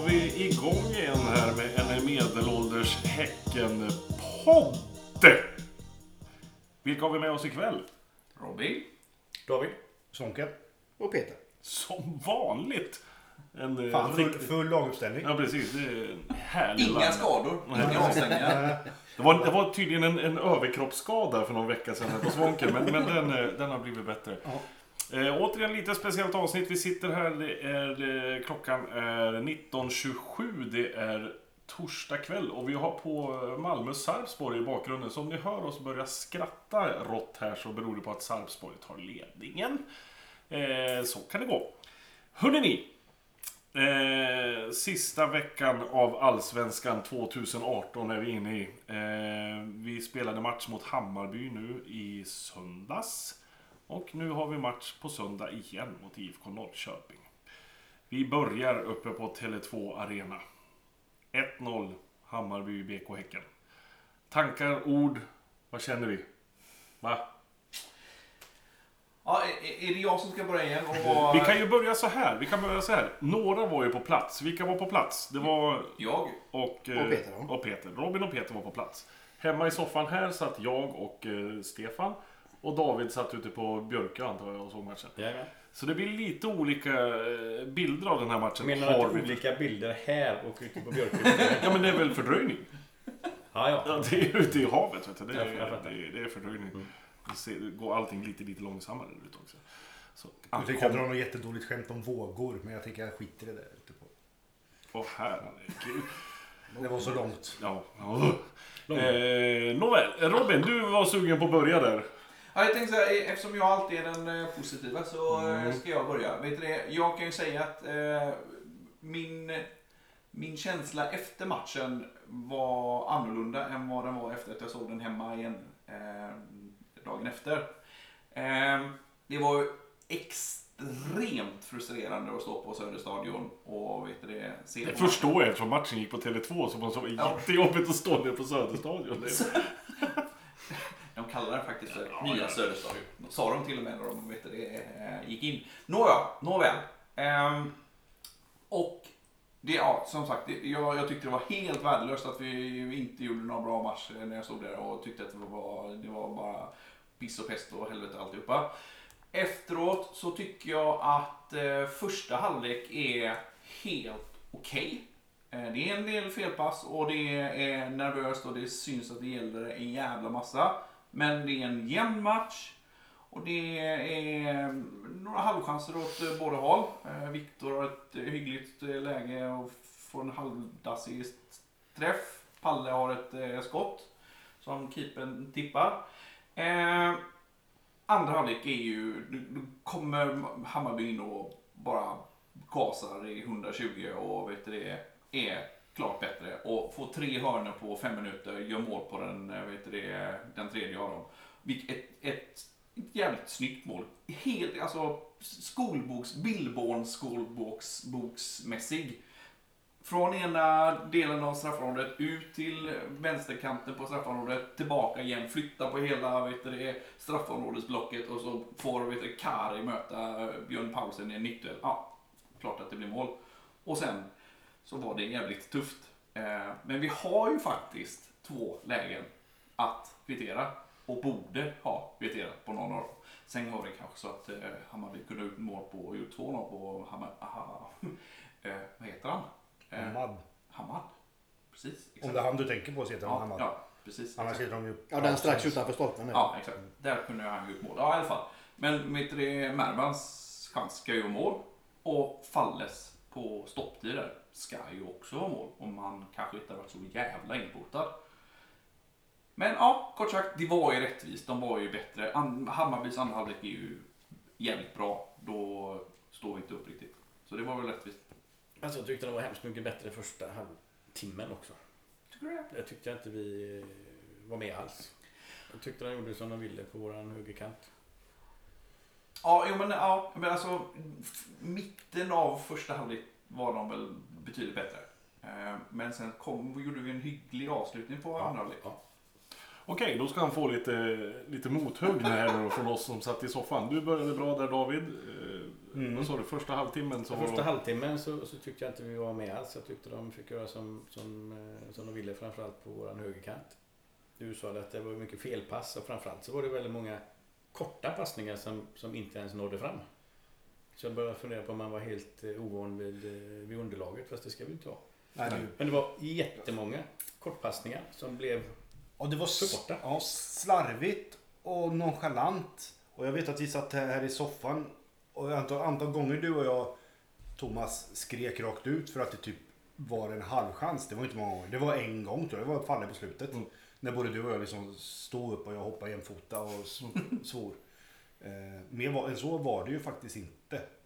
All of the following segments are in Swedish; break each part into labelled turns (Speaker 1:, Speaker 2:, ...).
Speaker 1: Var vi igång igen här med en medelålders Häcken-podd. Vilka har vi med oss ikväll?
Speaker 2: Robin.
Speaker 3: David?
Speaker 4: Sonken.
Speaker 3: Och Peter.
Speaker 1: Som vanligt. En, eh,
Speaker 4: Fan, full, full laguppställning.
Speaker 1: Ja, precis. Det är en härlig
Speaker 2: Inga
Speaker 1: land.
Speaker 2: skador, inga avstängningar.
Speaker 1: Det var, det var tydligen en, en överkroppsskada för någon vecka sedan här på Svånken, men, men den, eh, den har blivit bättre. Eh, återigen lite speciellt avsnitt. Vi sitter här, det är, eh, klockan är 19.27. Det är torsdag kväll och vi har på eh, Malmö Sarpsborg i bakgrunden. Så om ni hör oss börja skratta rått här så beror det på att Sarpsborg tar ledningen. Eh, så kan det gå. Hörrni ni. Eh, sista veckan av Allsvenskan 2018 är vi inne i. Eh, vi spelade match mot Hammarby nu i söndags. Och nu har vi match på söndag igen mot IFK Norrköping. Vi börjar uppe på Tele2 Arena. 1-0 Hammarby BK Häcken. Tankar, ord, vad känner vi? Va?
Speaker 2: Ja, är det jag som ska börja igen? Och vara...
Speaker 1: Vi kan ju börja så här. Vi kan börja så här. Några var ju på plats. Vilka var på plats? Det var
Speaker 2: Jag?
Speaker 1: och, eh,
Speaker 3: Och Peter,
Speaker 1: och Peter. Robin och Peter var på plats. Hemma i soffan här satt jag och eh, Stefan. Och David satt ute på Björkö antar jag och såg matchen.
Speaker 3: Jajamän.
Speaker 1: Så det blir lite olika eh, bilder av den här matchen.
Speaker 3: Menar du att
Speaker 1: vi-
Speaker 3: olika bilder här och ute på Björkö?
Speaker 1: Ja men det är väl fördröjning?
Speaker 3: ja, ja.
Speaker 1: Ja, det är ute i havet vet du. Det
Speaker 3: Jag-
Speaker 1: är, det är, det är fördröjning. Det ser- det går allting lite, lite långsammare ut också. Så,
Speaker 4: Jag tycker jag drar något jättedåligt skämt om vågor, men jag tycker jag skiter i det där ute på.
Speaker 1: Åh herregud.
Speaker 4: Det var så långt.
Speaker 1: Ja. ja. Eh, nåväl, Robin, du var sugen på att börja där.
Speaker 2: Ja, jag tänkte så här, eftersom jag alltid är den eh, positiva så eh,
Speaker 1: Mm.
Speaker 2: ska jag börja. Vet du det? Jag kan ju säga att eh, min, min känsla efter matchen var annorlunda än vad den var efter att jag såg den hemma igen eh, dagen efter. Eh, det var extremt frustrerande att stå på Söderstadion och vet du det, se
Speaker 1: Det förstår jag eftersom matchen gick på Tele2 så var det
Speaker 2: Ja.
Speaker 1: jättejobbigt att stå där på Söderstadion. Det-
Speaker 2: De kallar den faktiskt för
Speaker 1: Ja,
Speaker 2: Nya
Speaker 1: ja.
Speaker 2: Söderstadion. Sa de till och med när de vet det, eh, gick in. Nåja, nåväl. Ehm, och det, ja, som sagt, det, jag, jag tyckte det var helt värdelöst att vi inte gjorde några bra matcher när jag stod där och tyckte att det var, det var bara piss och pest och helvete alltihopa. Efteråt så tycker jag att eh, första halvlek är helt okej. Eh, Det är en del felpass och det är nervöst och det syns att det gäller en jävla massa. Men det är en jämn match. Och det är eh, några halvchanser åt eh, båda håll. Eh, Viktor har ett hyggligt läge och får en halvdassig träff. Palle har ett skott som keepern tippar. Andra halvlek är ju, då då kommer Hammarby in och bara gasar i 120 och vet du det, är klart bättre och får tre hörnor på fem minuter, gör mål på den, eh, vet det, den tredje av dem. Vilket Ett, ett, ett jävligt snyggt mål. Helt, alltså skolboks, Billborn skolboksmässig. Från ena delen av straffområdet ut till vänsterkanten på straffområdet, tillbaka igen, flytta på hela vet det, straffområdesblocket och så får vet det, Kari möta Björn Paulsen i en nickduell. Ja, klart att det blir mål. Och sen så var det jävligt tufft. Eh, Men vi har ju faktiskt två lägen att kvittera och borde ha kvitterat på någon av dem. Sen var det kanske så att eh, Hammarby kunde ha gjort mål på och gjort 2-0 på Hammar, aha, eh, vad heter han? Eh,
Speaker 4: Hamad.
Speaker 2: Hamad. Precis.
Speaker 4: Om
Speaker 2: exakt.
Speaker 4: det är han du tänker på så heter han
Speaker 2: ja,
Speaker 4: Hamad.
Speaker 2: ja, precis.
Speaker 4: Annars heter de ju...
Speaker 3: Ja, den strax utanför stolpen. där.
Speaker 2: Ja, exakt. Där kunde han ha gjort mål. Ja, i alla fall. Men det, Mervans chans ska ju mål. Och Falles på stopptider ska ju också vara mål. Om han kanske inte har varit så jävla inpotad. Men ja, kort sagt, det var ju rättvist. De var ju bättre. Hammarbys andra halvlek är ju jävligt bra. Då står vi inte upp riktigt. Så det var väl rättvist.
Speaker 3: Alltså, jag tyckte den var hemskt mycket bättre första halvtimmen också.
Speaker 2: Tycker du det?
Speaker 3: Jag tyckte inte vi eh, var med alls. Jag tyckte de gjorde som de ville på våran högerkant.
Speaker 2: Ja, jo, men, ja, men alltså mitten av första halvlek var de väl betydligt bättre. Eh, Men sen kom, gjorde vi en hygglig avslutning på andra halvlek.
Speaker 3: Ja.
Speaker 1: Okej, då ska han få lite, lite mothugg här från oss som satt i soffan. Du började bra där David. Eh,
Speaker 4: Mm.
Speaker 1: vad sa du, första halvtimmen så...
Speaker 3: Första halvtimmen så, så tyckte jag inte vi var med alls. Jag tyckte de fick göra som, som, eh, som de ville, framförallt på våran högerkant. Du sa att det var mycket felpass och framförallt så var det väldigt många korta passningar som, som inte ens nådde fram. Så jag började fundera på om man var helt eh, ovan vid, eh, vid underlaget, fast det ska vi inte vara.
Speaker 4: Nej, det-
Speaker 3: Men det var jättemånga kortpassningar som blev...
Speaker 4: Ja, det var
Speaker 3: För borta.
Speaker 4: ja, slarvigt och nonchalant. Och jag vet att vi satt här i soffan och antal, antal gånger du och jag, Thomas, skrek rakt ut för att det typ var en halvchans. Det var inte många gånger. Det var en gång tror jag. Det var fallet på slutet.
Speaker 1: Mm.
Speaker 4: När både du och jag liksom stod upp och jag hoppade jämfota och s- svor. Eh, mer var, än så var det ju faktiskt inte.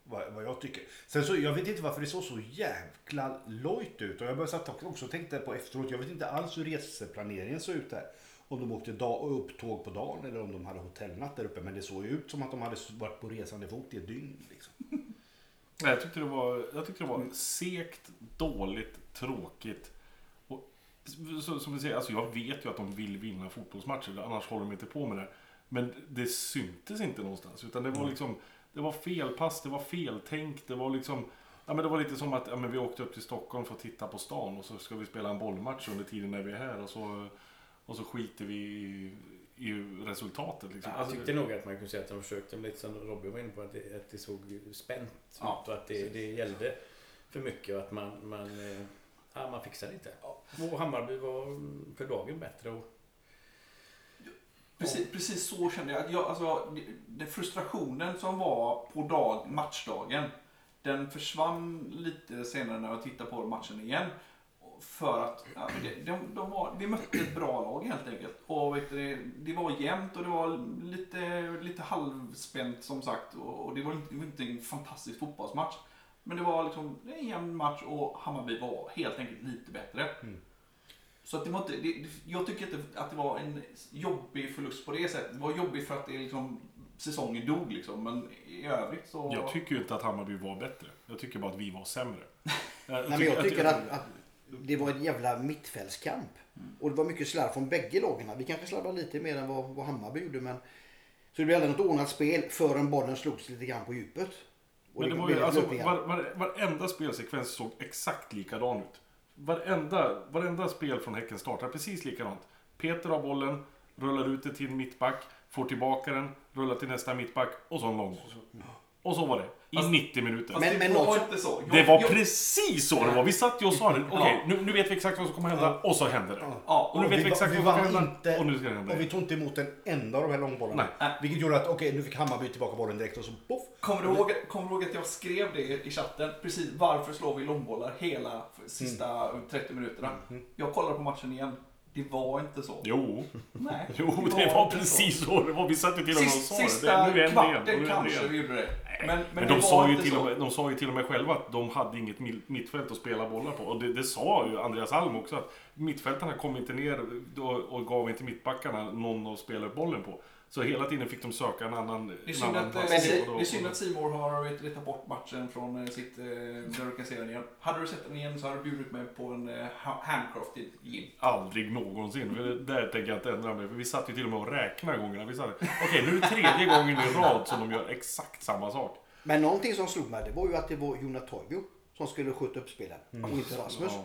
Speaker 4: Vad, vad jag tycker. Sen så, jag vet inte varför det såg så jäkla lojt ut. Och jag började också tänkte på efteråt. Jag vet inte alls hur reseplaneringen såg ut där. Om de åkte dag, upp tåg på dagen eller om de hade hotellnatt där uppe. Men det såg ju ut som att de hade varit på resande fot i ett dygn. Liksom.
Speaker 1: Jag tyckte det var, jag tyckte det var segt, dåligt, tråkigt. Och, så, som du säger, alltså jag vet ju att de vill vinna fotbollsmatcher, annars håller de inte på med det. Men det syntes inte någonstans, utan det var liksom, det var felpass, det var feltänk, det var liksom, ja men det var lite som att ja, men vi åkte upp till Stockholm för att titta på stan och så ska vi spela en bollmatch under tiden när vi är här och så, och så skiter vi i, i resultatet liksom.
Speaker 3: Jag tyckte nog att man kunde säga att de försökte, lite som Robin var inne på, att det, att det såg spänt
Speaker 2: Ja,
Speaker 3: ut och att det, det gällde för mycket och att man, man, eh, ja, man fixade inte. Och Hammarby var för dagen bättre. Och,
Speaker 2: Precis, precis så kände jag. Jag alltså, det, frustrationen som var på dag, matchdagen, den försvann lite senare när jag tittade på matchen igen. För att ja, det, de, de var, vi mötte ett bra lag helt enkelt. Och du, det, var jämnt och det var lite, lite halvspänt som sagt. Och, det, var inte, det var inte en fantastisk fotbollsmatch. Men det var liksom en jämn match och Hammarby var helt enkelt lite bättre.
Speaker 4: Mm.
Speaker 2: Så att det var inte, det, jag tycker inte att det var en jobbig förlust på det sättet. Det var jobbigt för att det liksom, säsongen dog liksom. Men i övrigt så...
Speaker 1: Jag tycker ju inte att Hammarby var bättre. Jag tycker bara att vi var sämre.
Speaker 5: Nej, men jag tycker att, att det var en jävla mittfältskamp. Och det var mycket slarv från bägge lagen. Vi kanske slarvade lite mer än vad, vad Hammarby gjorde. Men... Så det blev aldrig något ordnat spel förrän bollen slogs lite grann på djupet. Och
Speaker 1: Men det var
Speaker 5: blev
Speaker 1: ju, alltså, var, var, varenda spelsekvens såg exakt likadan ut. Varenda, varenda spel från Häcken startar precis likadant. Peter har bollen, rullar ut det till en mittback, får tillbaka den, rullar till nästa mittback och så en långboll. Och så var det. I
Speaker 2: Fast-
Speaker 1: 90 minuter.
Speaker 5: Men-
Speaker 2: det
Speaker 5: men
Speaker 2: var
Speaker 5: något-
Speaker 2: inte så. Jag,
Speaker 1: det var
Speaker 2: jag,
Speaker 1: precis så det var. Vi satt ju och sa det. Okej, nu, nu vet vi exakt vad som kommer hända. Och så hände det.
Speaker 2: Ja,
Speaker 1: Och nu vet
Speaker 4: vi
Speaker 1: exakt
Speaker 4: vi
Speaker 1: vad som
Speaker 4: vann
Speaker 1: kommer hända.
Speaker 4: inte-
Speaker 1: Och nu ska det hända.
Speaker 4: Och vi tog inte emot en enda av de här långbollarna.
Speaker 1: Nej.
Speaker 4: Vilket gjorde att okej, nu fick Hammarby tillbaka bollen direkt och så poff.
Speaker 2: Kommer du, ihåg, kommer du ihåg att jag skrev det i chatten? Precis, varför slår vi långbollar hela f- sista 30 minuterna? Jag kollade på matchen igen. Det var inte så.
Speaker 1: Jo,
Speaker 2: Nej,
Speaker 1: jo det var
Speaker 2: inte
Speaker 1: precis så det var. Vi satt ju till och med och sa det. det.
Speaker 2: sista
Speaker 1: det och
Speaker 2: kvarten
Speaker 1: det
Speaker 2: kanske vi gjorde det. Men, men,
Speaker 1: Men,
Speaker 2: det
Speaker 1: de,
Speaker 2: var
Speaker 1: sa ju till
Speaker 2: så.
Speaker 1: och med, de sa ju till och med själva att de hade inget mittfält att spela bollar på. Och det, det sa ju Andreas Alm också. Att mittfältarna kom inte ner och, och gav inte mittbackarna någon att spela bollen på. Så hela tiden fick de söka en annan
Speaker 2: Det är
Speaker 1: en
Speaker 2: synd
Speaker 1: annan
Speaker 2: att, eh, det är synd att Simor har tagit bort matchen från eh, sitt, eh, där du kan se den igen. Hade du sett den igen så hade du bjudit mig på en ha- handcrafted gin.
Speaker 1: Aldrig någonsin. För det- Där tänker jag inte ändra mig. För vi satt ju till och med och räknade gångerna. Vi satt, Okej, nu är det tredje gången i rad som de gör exakt samma sak.
Speaker 5: Men någonting som slog mig det var ju att det var Jonas Toivio som skulle skjuta upp spelen och inte Rasmus.
Speaker 1: Ja.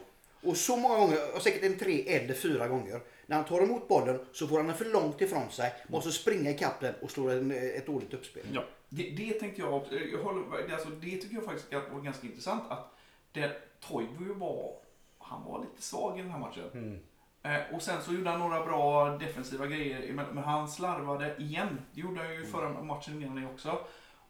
Speaker 5: Och så många gånger, och säkert en tre eller fyra gånger, när han tar emot bollen så får han den för långt ifrån sig, måste springa ikapp den och slå en, ett dåligt uppspel.
Speaker 1: Ja.
Speaker 2: Det, det tänkte jag också, jag håller, det- alltså, det tycker jag faktiskt var ganska intressant att det, Toivo var, han var lite svag i den här matchen. Eh, och sen så gjorde han några bra defensiva grejer, men, men han slarvade igen. Det gjorde han ju förra matchen innan det också.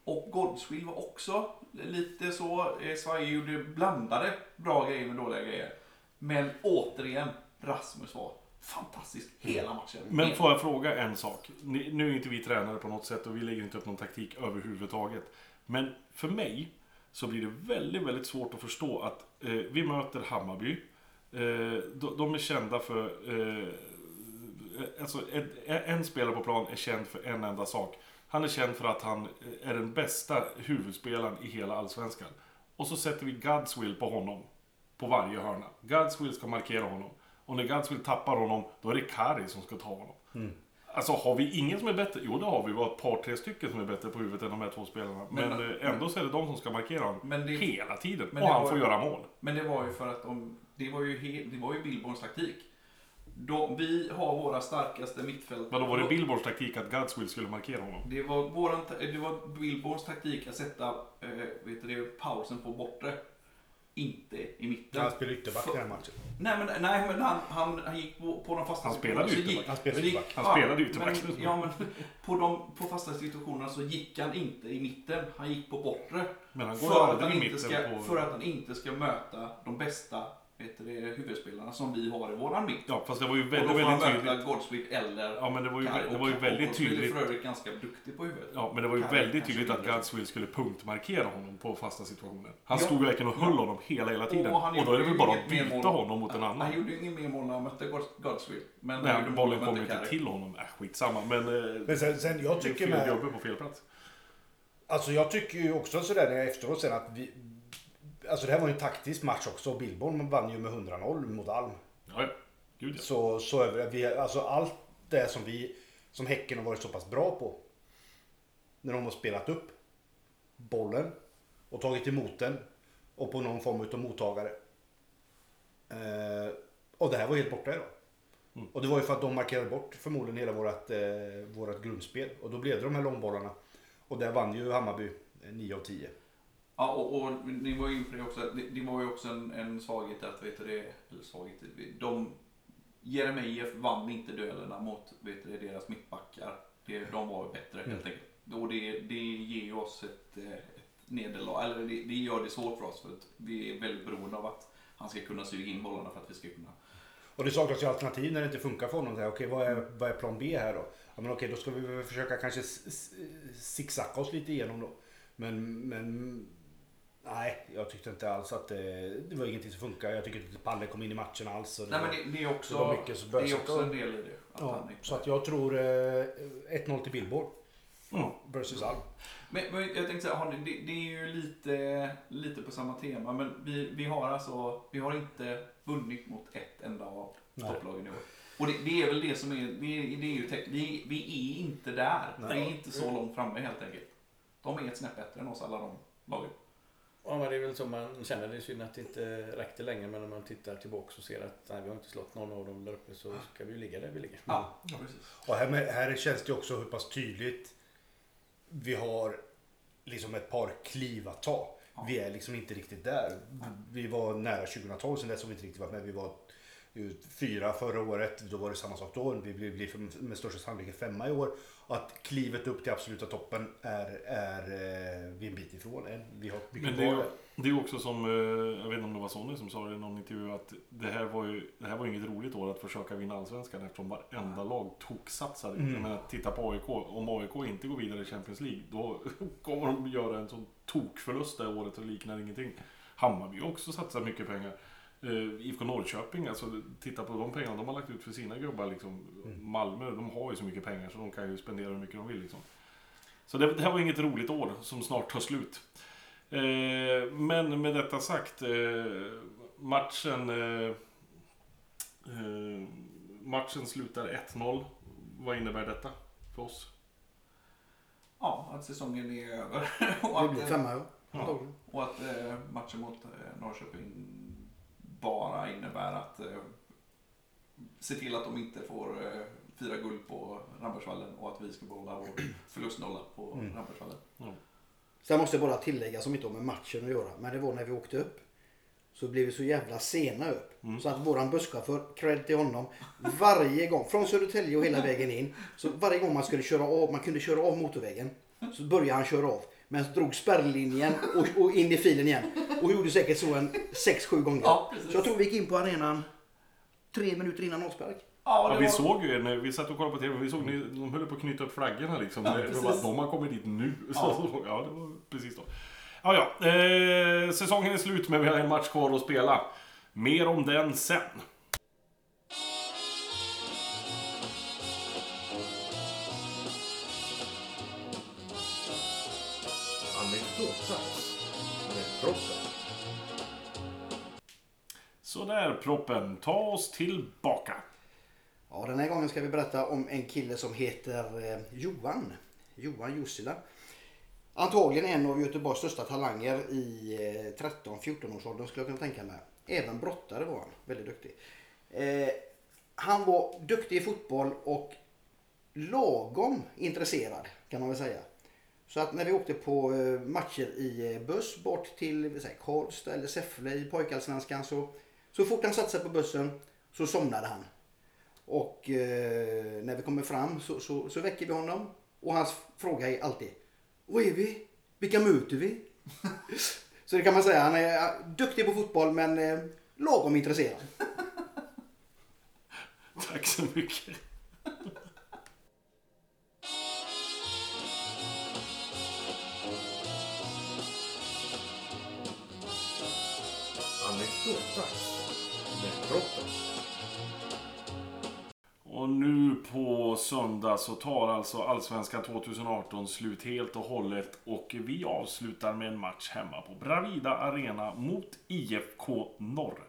Speaker 2: Och Godswill var också lite så eh, svajig, gjorde blandade bra grejer med dåliga grejer. Men återigen, Rasmus var fantastisk hela matchen.
Speaker 1: Men får jag fråga en sak? Ni- Nu är inte vi tränare på något sätt och vi lägger inte upp någon taktik överhuvudtaget. Men för mig så blir det väldigt, väldigt svårt att förstå att eh, vi möter Hammarby. Eh, de, de är kända för... Eh, alltså en, en spelare på plan är känd för en enda sak. Han är känd för att han är den bästa huvudspelaren i hela Allsvenskan. Och så sätter vi God's will på honom. På varje hörna. God's will ska markera honom. Och när God's will tappar honom, då är det Kari som ska ta honom. Alltså har vi ingen som är bättre? Jo det har vi. Vi har ett par, tre stycken som är bättre på huvudet än de här två spelarna. Men,
Speaker 2: Men-
Speaker 1: eh, ändå så är det de som ska markera honom
Speaker 2: Men det-
Speaker 1: hela tiden.
Speaker 2: men
Speaker 1: och han får göra mål.
Speaker 2: Men det var ju för att de, det var ju, he, det var ju Billborns taktik. De, vi har våra starkaste mittfält.
Speaker 1: Vadå var det Billboards taktik att Godswill skulle markera honom?
Speaker 2: Det var, våran, det var Billborns taktik att sätta eh, vet du, det, pausen på bortre. Inte i mitten.
Speaker 4: Han spelade ytterback den här matchen.
Speaker 2: Nej men, nej, men han, han, han gick på, på de fasta
Speaker 1: Han spelade
Speaker 2: situationerna, gick-
Speaker 4: Han spelade ytterback.
Speaker 1: Han spelade ytterback.
Speaker 2: Men, ja, men på, de, på fasta situationerna så gick han inte i mitten, han gick på bortre.
Speaker 1: Men han går
Speaker 2: För att, han
Speaker 1: i
Speaker 2: inte
Speaker 1: mitten
Speaker 2: ska,
Speaker 1: på...
Speaker 2: för att han inte ska möta de bästa vet du, det, huvudspelarna som vi har i våran mitt.
Speaker 1: Ja fast det var ju
Speaker 2: och då
Speaker 1: väldigt,
Speaker 2: får han
Speaker 1: väldigt tydligt.
Speaker 2: Goldswick eller
Speaker 1: Ja men det var ju,
Speaker 2: Kaj.
Speaker 1: det var ju
Speaker 2: Och-
Speaker 1: väldigt
Speaker 2: och
Speaker 1: tydligt.
Speaker 2: är för övrigt ganska duktig på huvudet.
Speaker 1: Ja, men det var ju
Speaker 2: Kaj
Speaker 1: väldigt tydligt att. Godswill skulle punktmarkera honom på fasta situationer. Han
Speaker 2: Ja.
Speaker 1: stod verkligen och höll honom hela, hela tiden.
Speaker 2: han
Speaker 1: Och, då är det väl bara
Speaker 2: ju
Speaker 1: att byta
Speaker 2: mål.
Speaker 1: honom mot en
Speaker 2: Han
Speaker 1: annan.
Speaker 2: gjorde ju inget mer mål när han mötte Gods- Goldswick. Men
Speaker 1: Nej,
Speaker 2: han
Speaker 1: bollen kom
Speaker 2: när
Speaker 1: inte
Speaker 2: han
Speaker 1: till honom. Äh, skitsamma. Men, eh,
Speaker 4: Men sen, sen jag
Speaker 1: det är
Speaker 4: tycker
Speaker 1: fel
Speaker 4: med...
Speaker 1: gubbe på fel plats.
Speaker 4: Alltså jag tycker ju också sådär när jag efteråt sen att vi... Alltså det här var ju en taktisk match också. Billborn vann ju med 100-0 mot Alm.
Speaker 1: Ja. Gud ja.
Speaker 4: Så, så över, vi, alltså allt det som vi, som Häcken har varit så pass bra på. När de har spelat upp bollen och tagit emot den och på någon form av mottagare. Eh, och det här var helt borta idag.
Speaker 1: Mm.
Speaker 4: Och det var ju för att de markerade bort förmodligen hela vårat, eh, vårat grundspel. Och då blev det de här långbollarna. Och där vann ju Hammarby eh, 9 av 10.
Speaker 2: Ja, och, och ni var inne på det också. Det, det var ju också en, en svaghet att, vet du det, eller svaghet, de, Jeremejeff vann inte duellerna mot, vet du det, deras mittbackar. Det, de var bättre helt enkelt. Och det, det ger ju oss ett, eh, ett nederlag, eller det, det gör det svårt för oss för att vi är väldigt beroende av att han ska kunna suga in bollarna för att vi ska kunna
Speaker 4: Och det saknas ju alternativ när det inte funkar för honom. Okej, vad, är, vad är plan B här då? Ja, men okej, då ska vi försöka kanske zigzacka oss lite igenom då. Men, men nej, jag tyckte inte alls att det, det var ingenting som funkar. Jag tycker inte att Palle kom in i matchen alls. Det
Speaker 2: Nej men det, det är också,
Speaker 4: det
Speaker 2: är också en del i det. Att
Speaker 4: ja, så att jag tror eh, 1-0 till Billboard.
Speaker 1: Mm.
Speaker 4: Versus Alm.
Speaker 2: Men, men jag tänkte säga, ni- det, är ju lite, lite på samma tema, men vi, vi har alltså, vi har inte vunnit mot ett enda av topplagen i år. Och det, det är väl det som är, det är, det är ju teck- vi, vi är inte där.
Speaker 4: Nej.
Speaker 2: Vi är inte så långt framme helt enkelt. De är ett snäpp bättre än oss alla de lagen.
Speaker 3: Ja, men det är väl så man känner. Det är synd att det inte räckte länge. Men när man tittar tillbaka och ser att nej, vi har inte slått någon av dem där uppe så ska vi ju ligga där vi ligger.
Speaker 2: Ja, precis.
Speaker 4: Och här, med, här känns det också hur pass tydligt vi har liksom ett par kliv att ta.
Speaker 2: Ja.
Speaker 4: Vi är liksom inte riktigt där. Vi var nära 2012, sen dess har vi inte riktigt varit med. Vi var fyra förra året, då var det samma sak då. Vi blir, med största sannolikhet femma i år. Att klivet upp till absoluta toppen är, är eh, vi en bit ifrån än. Vi har mycket
Speaker 1: Men det är, det är också som, eh, jag vet inte om det var Sonny som sa det i någon intervju, att det här var ju det här var inget roligt år att försöka vinna Allsvenskan eftersom varenda lag toksatsade.
Speaker 4: Mm.
Speaker 1: Jag menar, titta på AIK. Om AIK inte går vidare i Champions League, då kommer de göra en sån tokförlust det året och liknar ingenting. Hammarby också satsat mycket pengar. Uh, IFK Norrköping, alltså titta på de pengarna de har lagt ut för sina gubbar. Liksom.
Speaker 4: Mm.
Speaker 1: Malmö, de har ju så mycket pengar så de kan ju spendera hur mycket de vill. Liksom. Så det, det här var inget roligt år som snart tar slut. Eh, men med detta sagt, eh, matchen, matchen slutar 1-0. Vad innebär detta för oss?
Speaker 2: Ja, att säsongen är över. och,
Speaker 5: Det
Speaker 2: att,
Speaker 5: blir
Speaker 2: eh,
Speaker 5: femma ja.
Speaker 2: Och att matchen mot Norrköping bara innebär att eh, se till att de inte får eh, fira guld på Rambergsvallen och att vi ska behålla vår förlustnolla på
Speaker 4: Mm.
Speaker 2: Rambergsvallen.
Speaker 5: Sen måste jag bara tillägga som inte har med matchen att göra. Men det var när vi åkte upp. Så blev vi så jävla sena upp.
Speaker 1: Mm.
Speaker 5: Så att våran busschaufför, cred till honom. Varje gång, från Södertälje och hela vägen in. Så varje gång man skulle köra av, man kunde köra av motorvägen. Så började han köra av. Men drog spärrlinjen och, och in i filen igen. Och gjorde säkert så en 6-7 gånger.
Speaker 2: Ja,
Speaker 5: så jag tror vi gick in på arenan tre minuter innan avspark.
Speaker 2: Ja,
Speaker 1: Ja, vi
Speaker 2: var...
Speaker 1: såg ju, när vi satt och kollade på TV, vi såg ni, de höll på att knyta upp flaggorna liksom.
Speaker 2: Ja,
Speaker 1: det, var, de har kommit dit nu.
Speaker 2: Ja.
Speaker 1: Så, ja, det var precis då. Ja, ja. Eh, säsongen är slut men vi har en match kvar att spela. Mer om den sen.
Speaker 3: Sådär proppen,
Speaker 1: ta oss tillbaka.
Speaker 5: Ja, den här gången ska vi berätta om en kille som heter eh, Johan. Johan Jussila. Antagligen en av Göteborgs största talanger i eh, 13-14 års åldern skulle jag kunna tänka mig. Även brottare var han. Väldigt duktig. Eh, han var duktig i fotboll och lagom intresserad kan man väl säga. Så att när vi åkte på eh, matcher i eh, buss bort till Karlstad eller Säffle i pojkallsvenskan så, så fort han satte sig på bussen så somnade han. Och eh, när vi kommer fram så, så, så väcker vi honom och hans fråga är alltid Var är vi? Vilka möter vi? så det kan man säga. Han är duktig på fotboll men eh, lagom intresserad.
Speaker 1: Tack så mycket.
Speaker 3: Anekdotdags
Speaker 1: Och nu på söndag så tar alltså Allsvenskan 2018 slut helt och hållet och vi avslutar med en match hemma på Bravida Arena mot IFK Norrköping.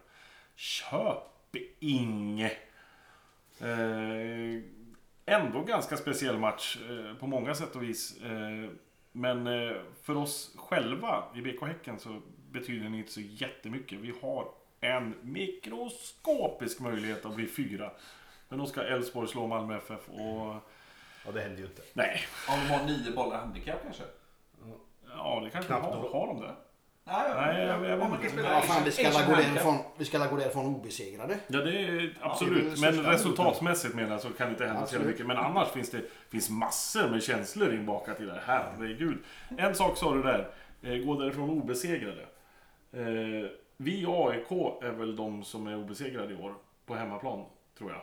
Speaker 1: Eh, ändå ganska speciell match eh, på många sätt och vis. Eh, men eh, för oss själva i BK Häcken så betyder det inte så jättemycket. Vi har en mikroskopisk möjlighet att bli fyra. Men då ska Elfsborg slå Malmö FF och...
Speaker 4: Ja, det händer ju inte.
Speaker 1: Nej.
Speaker 2: Om de har nio bollar handikapp kanske?
Speaker 1: Ja, det kanske
Speaker 4: Knappt
Speaker 1: har.
Speaker 4: då.
Speaker 1: Har de det?
Speaker 2: Nej,
Speaker 1: Nej, jag- jag vet inte.
Speaker 5: Ja, fan, vi ska alla gå därifrån, vi ska alla gå därifrån obesegrade.
Speaker 1: Ja, det är
Speaker 5: det är
Speaker 1: absolut.
Speaker 5: det
Speaker 1: men
Speaker 5: största
Speaker 1: resultatmässigt menar jag så kan det inte hända så mycket. Men annars finns det finns massor med känslor inbakat i det. Herregud. En sak sa du där. Eh, gå därifrån obesegrade. Eh, vi i AIK är väl de som är obesegrade i år. På hemmaplan, tror jag.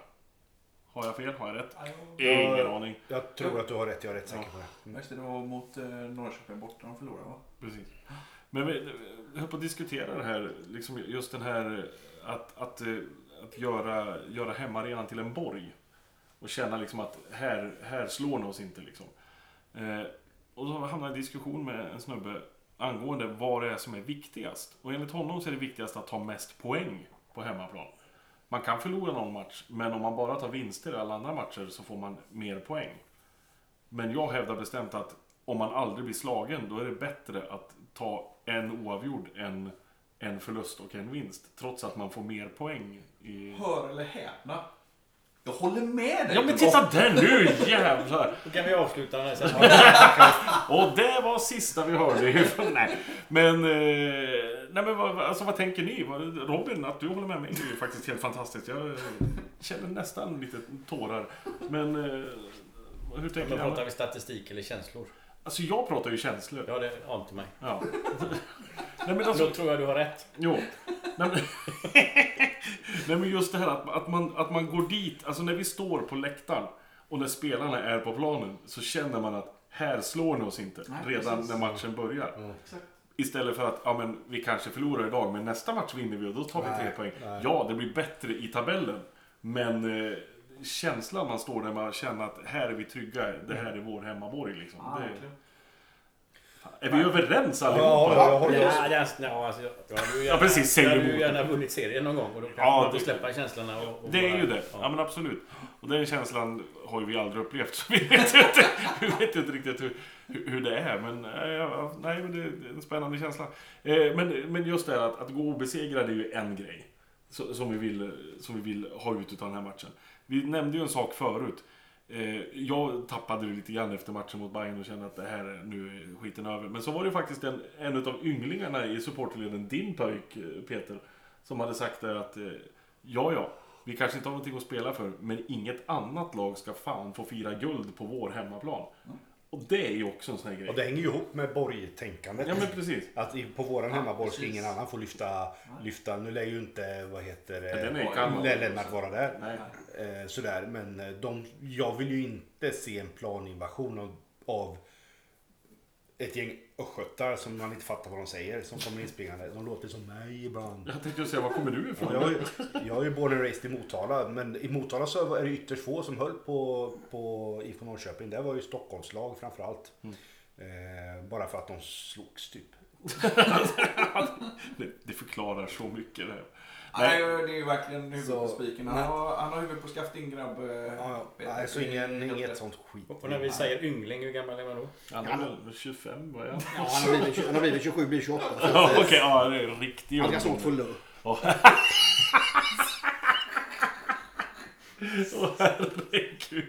Speaker 1: Har jag fel? Har jag rätt? Ingen aning.
Speaker 4: Jag tror att du har rätt, jag är rätt säker på det. Mm.
Speaker 2: Just det, det var mot eh, Norrköping borta de förlorade va?
Speaker 1: Precis. Men vi vi höll på att diskutera det här, liksom just den här att, att, eh, att göra, göra hemmaarenan till en borg. Och känna liksom att här, här slår ni oss inte liksom. Eh, och så hamnade jag i diskussion med en snubbe angående vad det är som är viktigast. Och enligt honom så är det viktigast att ta mest poäng på hemmaplan. Man kan förlora någon match, men om man bara tar vinster i alla andra matcher så får man mer poäng. Men jag hävdar bestämt att om man aldrig blir slagen, då är det bättre att ta en oavgjord än en förlust och en vinst. Trots att man får mer poäng. I...
Speaker 2: Hör eller häpna. Jag håller med dig.
Speaker 1: Ja men titta där nu jävlar!
Speaker 3: Då kan vi avsluta den här sen.
Speaker 1: Och det var sista vi hörde ifrån... Nej. Men, eh, nej, men vad, alltså, vad tänker ni? Robin, att du håller med mig det är faktiskt helt fantastiskt. Jag känner nästan lite tårar. Men eh, hur tänker
Speaker 3: Men pratar
Speaker 1: ni?
Speaker 3: vi statistik eller känslor?
Speaker 1: Alltså jag pratar ju känslor.
Speaker 3: Ja, det ante mig.
Speaker 1: Ja. Nej men alltså,
Speaker 3: Då tror jag du har rätt.
Speaker 1: Jo. Nej men, Nej, men just det här att, att, man, att man går dit, alltså när vi står på läktaren och när spelarna är på planen så känner man att här slår ni oss inte
Speaker 2: Nej,
Speaker 1: redan
Speaker 2: precis.
Speaker 1: när matchen börjar.
Speaker 2: Exakt.
Speaker 1: Istället för att, ja men vi kanske förlorar idag men nästa match vinner vi och då tar vi
Speaker 4: Nej,
Speaker 1: tre poäng.
Speaker 4: nej.
Speaker 1: Ja, det blir bättre i tabellen. Men eh, känslan man står där man känner att här är vi trygga, det här är vår hemmaborg liksom.
Speaker 2: Ja,
Speaker 1: det, är vi överens allihopa?
Speaker 4: Ja, jag håller
Speaker 3: Ja, det, ja, alltså, hade ju
Speaker 1: Ja, precis, säg
Speaker 3: jag hade ju gärna vunnit serien någon gång och då kanske
Speaker 1: Ja,
Speaker 3: man
Speaker 1: det-
Speaker 3: släppa känslorna. Och, och
Speaker 1: Det är
Speaker 3: bara-
Speaker 1: ju det. Ja.
Speaker 3: Ja.
Speaker 1: men absolut. Och den känslan har ju vi aldrig upplevt. Så vi vet ju inte, vi vet ju inte riktigt hur, hur det är. Men, eh, nej, men det är en spännande känsla. Eh, men, men just det här att, att gå obesegrad är ju en grej. Som vi, vill, som vi vill ha ut av den här matchen. Vi nämnde ju en sak förut. Eh, jag tappade det lite grann efter matchen mot Bayern och kände att det här är nu är skiten över. Men så var det ju faktiskt en, en av ynglingarna i supporterleden, din pojk Peter, som hade sagt det att ja, ja, vi kanske inte har någonting att spela för, men inget annat lag ska fan få fira guld på vår hemmaplan. Och det är ju också en sån här grej.
Speaker 4: Och det hänger ju ihop med borgtänkandet.
Speaker 1: Ja, men precis.
Speaker 4: Att på våran hemmaborg ska ingen annan få lyfta, lyfta. Nu lär ju inte, vad heter det, Lennart vara där.
Speaker 1: Nej.
Speaker 4: Eh, sådär, men eh, de, jag vill ju inte se en planinvasion av, av ett gäng östgötar som man inte fattar vad de säger. Som kommer inspringande. De låter som mig ibland.
Speaker 1: Jag tänkte säga, var kommer du ifrån?
Speaker 4: Jag är, ju- jag är born and raised i Motala, men i Motala så är det ytterst få som höll på, på IFK Norrköping. Det var ju Stockholmslag framförallt.
Speaker 1: Mm.
Speaker 4: Eh, bara för att de slogs typ.
Speaker 1: det, det förklarar så mycket det här.
Speaker 2: Nej, det är ju verkligen huvudet
Speaker 4: Så-
Speaker 2: på spiken. Han har, han har huvudet på skaft din grabb. eh,
Speaker 4: Ja. Nej, så
Speaker 2: Det är
Speaker 4: ingen, inget sånt skit.
Speaker 3: Och när vi säger yngling, hur gammal är man då?
Speaker 1: Han är väl 25, vad är han?
Speaker 5: Ja, han, har blivit, han har blivit 27, blir 28. Så att,
Speaker 1: Ja, Okej, ja, det är en riktig
Speaker 5: Han ska snart få
Speaker 1: ungdom.
Speaker 5: lö.
Speaker 1: Åh herregud.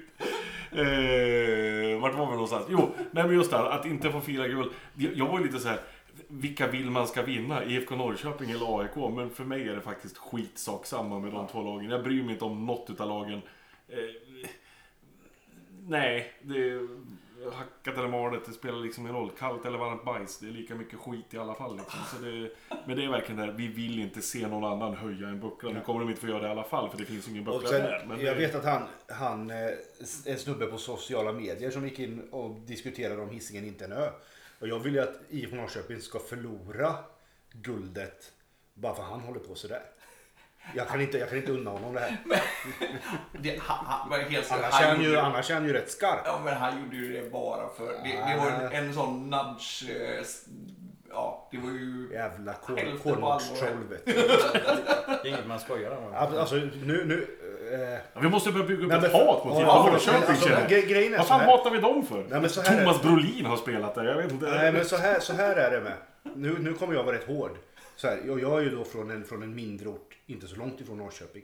Speaker 1: Eh, vart var vi någonstans? Jo, nej men just det här, att inte få fira guld. Jag jag var ju lite så här. Vilka vill man ska vinna? IFK Norrköping eller AIK? Men för mig är det faktiskt skitsak samma med de två lagen. Jag bryr mig inte om något utav lagen. Eh, nej, det är hackat eller malet, det spelar liksom ingen roll. Kallt eller varmt bajs, det är lika mycket skit i alla fall. Liksom. Så det, men det är verkligen där, vi vill inte se någon annan höja en buckla. Nu kommer de inte få göra det i alla fall, för det finns ingen buckla
Speaker 4: sen,
Speaker 1: där. Men
Speaker 4: jag
Speaker 1: det,
Speaker 4: vet att han, han, eh, en snubbe på sociala medier som gick in och diskuterade om Hisingen inte är en ö. Och jag vill ju att IFK Norrköping ska förlora guldet bara för han håller på sådär. Jag kan inte, jag kan inte unna honom det här.
Speaker 2: Det, han, han var helt seriös.
Speaker 4: Annars är han ju, annars är han ju rätt skarp.
Speaker 2: Ja, men han gjorde ju det bara för... Det, det var en, en sån nudge... eh, Ja, det var ju...
Speaker 4: Jävla kolmårdstroll vet du.
Speaker 3: Det är inget man skojar om.
Speaker 4: Alltså nu, nu. Eh,
Speaker 1: Ja, vi måste börja bygga upp
Speaker 4: Nej,
Speaker 1: ett hat mot IFK Norrköping
Speaker 4: alltså,
Speaker 1: känner Vad fan hatar vi dem för?
Speaker 4: Nej, men så här är-
Speaker 1: Thomas Brolin har spelat där, jag vet inte.
Speaker 4: Nej men så här, så här är det med. Nu, nu kommer jag vara rätt hård. Så här, jag, jag är ju då från en, från en mindre ort, inte så långt ifrån Norrköping.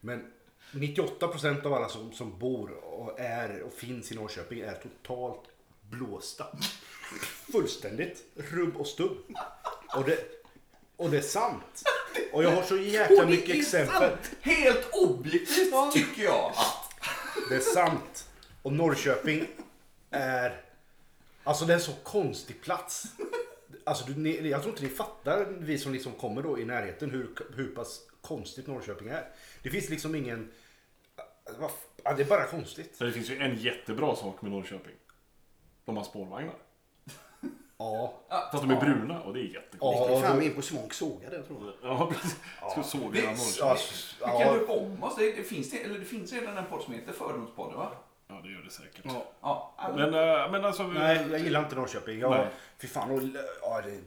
Speaker 4: Men 98% av alla som, som bor och är och finns i Norrköping är totalt blåsta. Fullständigt rubb och stubb. Och det, och det är sant. Och jag har så jäkla
Speaker 2: Och det
Speaker 4: mycket
Speaker 2: är
Speaker 4: exempel.
Speaker 2: sant. Helt objektivt tycker jag.
Speaker 4: Det är sant. Och Norrköping är... Alltså det är en så konstig plats. Alltså du, ni, jag tror inte ni fattar, vi som liksom kommer då i närheten, hur, hur pass konstigt Norrköping är. Det finns liksom ingen... Ja, det är bara konstigt.
Speaker 1: Så det finns ju en jättebra sak med Norrköping. De har spårvagnar.
Speaker 4: Ja.
Speaker 1: Fast de är bruna och det är jättekonstigt.
Speaker 4: Ja,
Speaker 5: Gick fram
Speaker 4: då-
Speaker 5: in på Svank såga där tror jag.
Speaker 1: Ja, precis. Ska såga
Speaker 2: Det-
Speaker 1: hela
Speaker 4: ja.
Speaker 2: Vi kan
Speaker 4: ja,
Speaker 2: döpa om oss. Det, det, finns det, eller det finns redan en podd som heter Fördomspodden va?
Speaker 1: Ja, det gör det säkert.
Speaker 2: Ja.
Speaker 1: Men, äh, men alltså...
Speaker 4: nej, jag gillar inte Norrköping. Jag,
Speaker 1: Nej.
Speaker 4: fy fan, och, ja, det,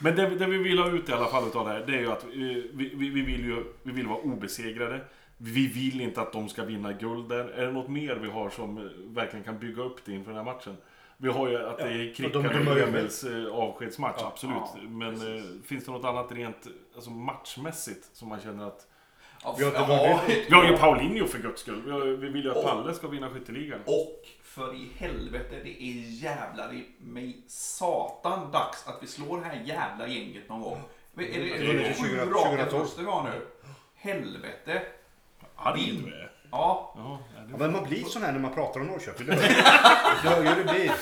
Speaker 1: Men det, det vi vill ha ut i alla fall utav det här, det är ju att eh, vi, vi, vi, vill ju vi vill vara obesegrade. Vi vill inte att de ska vinna guld där. Är det något mer vi har som eh, verkligen kan bygga upp det inför den här matchen? Vi har ju att det är Krickan och Emils eh, avskedsmatch,
Speaker 4: Ja,
Speaker 1: absolut.
Speaker 2: ja,
Speaker 1: Men eh, finns det något annat rent alltså matchmässigt som man känner att...
Speaker 2: Ja,
Speaker 4: Vi har
Speaker 2: ja.
Speaker 1: Vi har ju Paulinho för guds skull. Vi, har, vi vill ju att
Speaker 2: Och-
Speaker 1: Palle ska vinna skytteligan.
Speaker 2: Och för i helvete, det är jävlar i mig satan dags att vi slår det här jävla gänget någon gång. Är det, är det, är det sju
Speaker 4: 2012.
Speaker 2: raka förluster vi har nu? Helvete.
Speaker 1: Arg du är.
Speaker 2: Ja,
Speaker 1: Ja, det-
Speaker 4: men man blir sån här när man pratar om Norrköping. Det, ja, det, blir,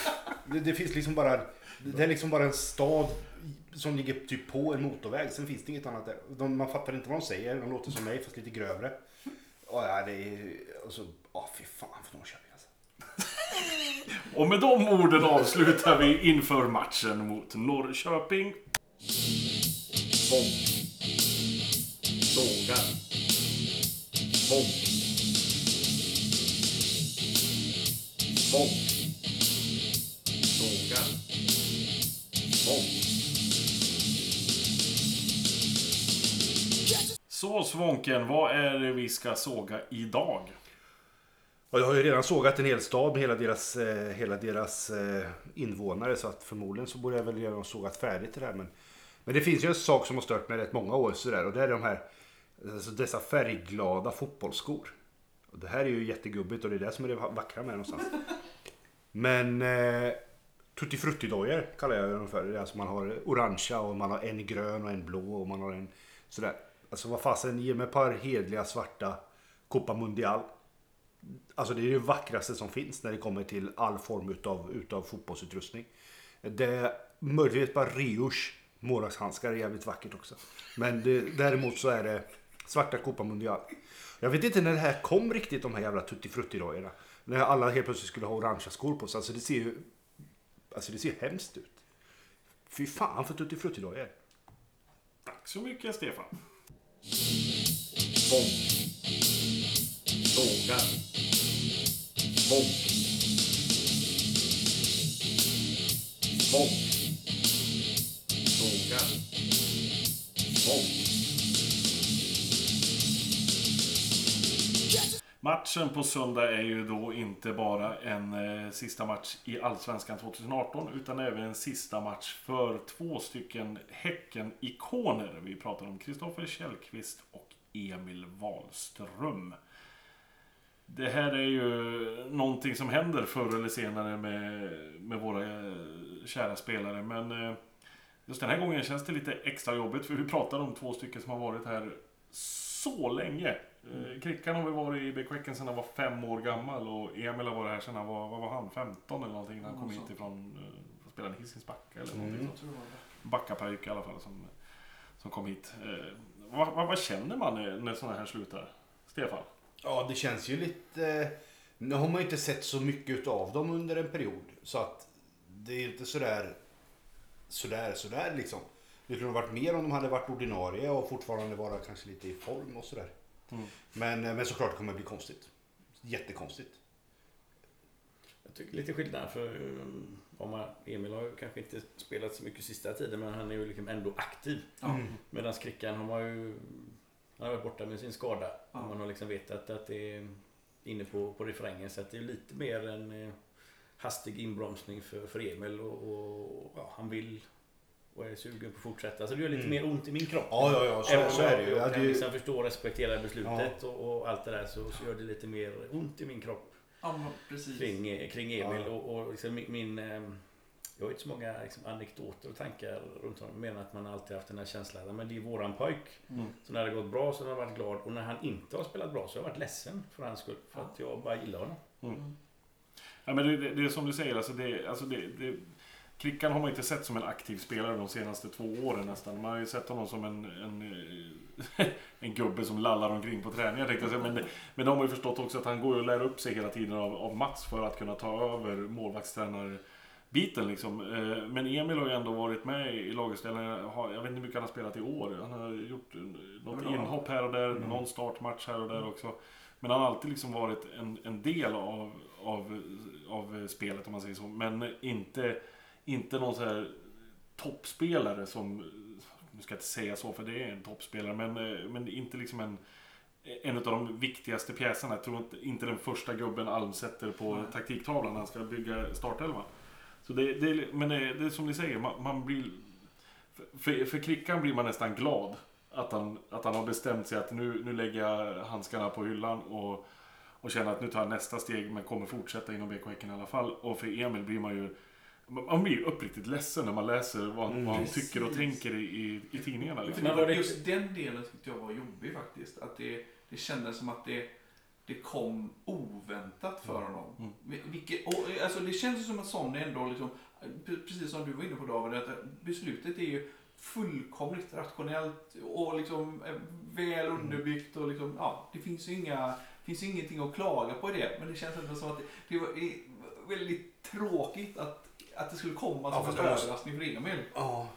Speaker 4: det, det finns liksom bara... Det är liksom bara en stad som ligger typ på en motorväg. Sen finns det inget annat där. De, man fattar inte vad de säger. De låter som mig fast lite grövre. Och ja, det är... Och så... Ja, fy fan för Norrköping alltså.
Speaker 1: Och med de orden avslutar vi inför matchen mot Norrköping.
Speaker 2: Bonk. Sågar. Bonk. Bonk. Sågar.
Speaker 1: Så Svånken, vad är det vi ska såga idag?
Speaker 4: Jag har ju redan sågat en hel stad med hela deras, eh, hela deras eh, invånare. Så att förmodligen så borde jag väl redan ha sågat färdigt det där. Men, men det finns ju en sak som har stört mig rätt många år. Så där, och det är de här alltså dessa färgglada fotbollsskor. Och det här är ju jättegubbigt och det är det som är det vackra med det någonstans. Men eh, Tutti Frutti-dojor kallar jag dem för. Det är alltså man har orangea och man har en grön och en blå och man har en sådär. Alltså vad fasen, ge mig ett par hedliga svarta Copa Mundial. Alltså det är det vackraste som finns när det kommer till all form utav, utav fotbollsutrustning. Det är möjligtvis ett par Rios målvaktshandskar är jävligt vackert också. Men det, däremot så är det svarta Copa Mundial. Jag vet inte när det här kom riktigt de här jävla Tutti Frutti-dojorna. När alla helt plötsligt skulle ha orangea skor på sig. Alltså det ser ju Alltså det ser hemskt ut. Fy fan för Tutti Frutti-dojor.
Speaker 1: Tack så mycket Stefan.
Speaker 2: Bonk. Sågar. Bonk. Bonk.
Speaker 3: svagt.
Speaker 1: Matchen på söndag är ju då inte bara en eh, sista match i Allsvenskan 2018 utan även en sista match för två stycken Häcken-ikoner. Vi pratar om Kristoffer Källqvist och Emil Wahlström. Det här är ju någonting som händer förr eller senare med, med våra eh, kära spelare. Men eh, just den här gången känns det lite extra jobbigt för vi pratar om två stycken som har varit här så länge. Eh, Krickan har väl varit i BK Häcken sedan han var fem år gammal och Emil har varit här sedan han var, vad var han, 15 eller någonting när han kom
Speaker 2: så.
Speaker 1: hit ifrån, uh, spelade i Hisings Backa eller någonting
Speaker 4: Mm.
Speaker 1: sånt. Backapojk i alla fall som, som kom hit. Eh, vad, vad, vad känner man när, när sådana här slutar? Stefan?
Speaker 4: Ja, det känns ju lite... Nu har man ju inte sett så mycket av dem under en period. Så att det är inte sådär, sådär, sådär liksom. Det kunde ha varit mer om de hade varit ordinarie och fortfarande vara kanske lite i form och sådär.
Speaker 1: Mm.
Speaker 4: Men, men såklart det kommer bli konstigt. Jättekonstigt.
Speaker 3: Jag tycker lite skillnad för um, om Emil har ju kanske inte spelat så mycket sista tiden men han är ju liksom ändå aktiv.
Speaker 2: Ja.
Speaker 3: Medan Krickan har man ju han har varit borta med sin skada. Och man har liksom vetat att det är inne på, på refrängen. Så att det är lite mer en eh, hastig inbromsning för, för Emil. Och, och ja, han vill och är sugen på att fortsätta. Så det gör lite
Speaker 4: Mm.
Speaker 3: mer ont i min kropp.
Speaker 4: Ja, ja, ja, så,
Speaker 3: Även om
Speaker 4: så är det ju.
Speaker 3: jag
Speaker 4: Ja,
Speaker 3: kan
Speaker 4: det,
Speaker 3: liksom förstå och respektera beslutet och, och allt det där så, så gör det lite mer ont i min kropp
Speaker 2: Ja, men precis.
Speaker 3: kring, kring Emil.
Speaker 4: Ja.
Speaker 3: Och, och liksom min, min, ehm, jag har inte så många liksom, anekdoter och tankar runt honom. Jag menar att man alltid haft den här känslan. Men det är våran pojk.
Speaker 1: Mm.
Speaker 3: Så när det har gått bra så har jag varit glad. Och när han inte har spelat bra så har jag varit ledsen för hans skull. För att jag bara gillar honom.
Speaker 2: Mm.
Speaker 1: Ja, men det, det, det är som du säger, alltså det, alltså det, det, Krickan har man inte sett som en aktiv spelare de senaste två åren nästan. Man har ju sett honom som en, en, eh, en gubbe som lallar omkring på träningar tänkte jag säga. Men, men de har ju förstått också att han går och lär upp sig hela tiden av, av Mats för att kunna ta över målvaktstränarbiten liksom. Eh, Men Emil har ju ändå varit med i laguppställningen. Jag vet inte hur mycket han har spelat i år. Han har gjort eh, något inhopp här och där,
Speaker 4: Mm.
Speaker 1: någon startmatch här och där också. Men han har alltid liksom varit en, en del av, av, av spelet om man säger så. Men inte, inte någon så här toppspelare som, nu ska jag inte säga så för det är en toppspelare, men, eh, men inte liksom en, en av de viktigaste pjäserna. Jag tror inte, inte den första gubben Alm sätter på
Speaker 2: Nej.
Speaker 1: taktiktavlan när han ska bygga startelvan. Så det, det, men det, det är som ni säger, man, man blir... För, för Krickan blir man nästan glad att han, att han har bestämt sig att nu, nu lägger jag handskarna på hyllan och, och känner att nu tar jag nästa steg men kommer fortsätta inom BK Häcken i alla fall. Och för Emil blir man ju man blir ju uppriktigt ledsen när man läser vad,
Speaker 4: Mm.
Speaker 1: vad han
Speaker 2: Precis.
Speaker 1: tycker och tänker i, i, i tidningarna. Liksom.
Speaker 3: Men
Speaker 2: var,
Speaker 3: det-
Speaker 2: just den delen tyckte jag var jobbig faktiskt. Att det, det kändes som att det, det kom oväntat för honom.
Speaker 1: Mm.
Speaker 2: Vi- Vilket, och, alltså det känns ju som att sån ändå, liksom, pre- precis som du var inne på David, att beslutet är ju fullkomligt rationellt och liksom eh, väl underbyggt och liksom, ja, det finns ju inga, finns ju ingenting att klaga på i det. Men det känns ändå som att det, det var eh, väldigt tråkigt att, att det skulle komma
Speaker 4: Ja,
Speaker 2: som
Speaker 4: fast
Speaker 2: en överraskning för Emil.
Speaker 4: ja.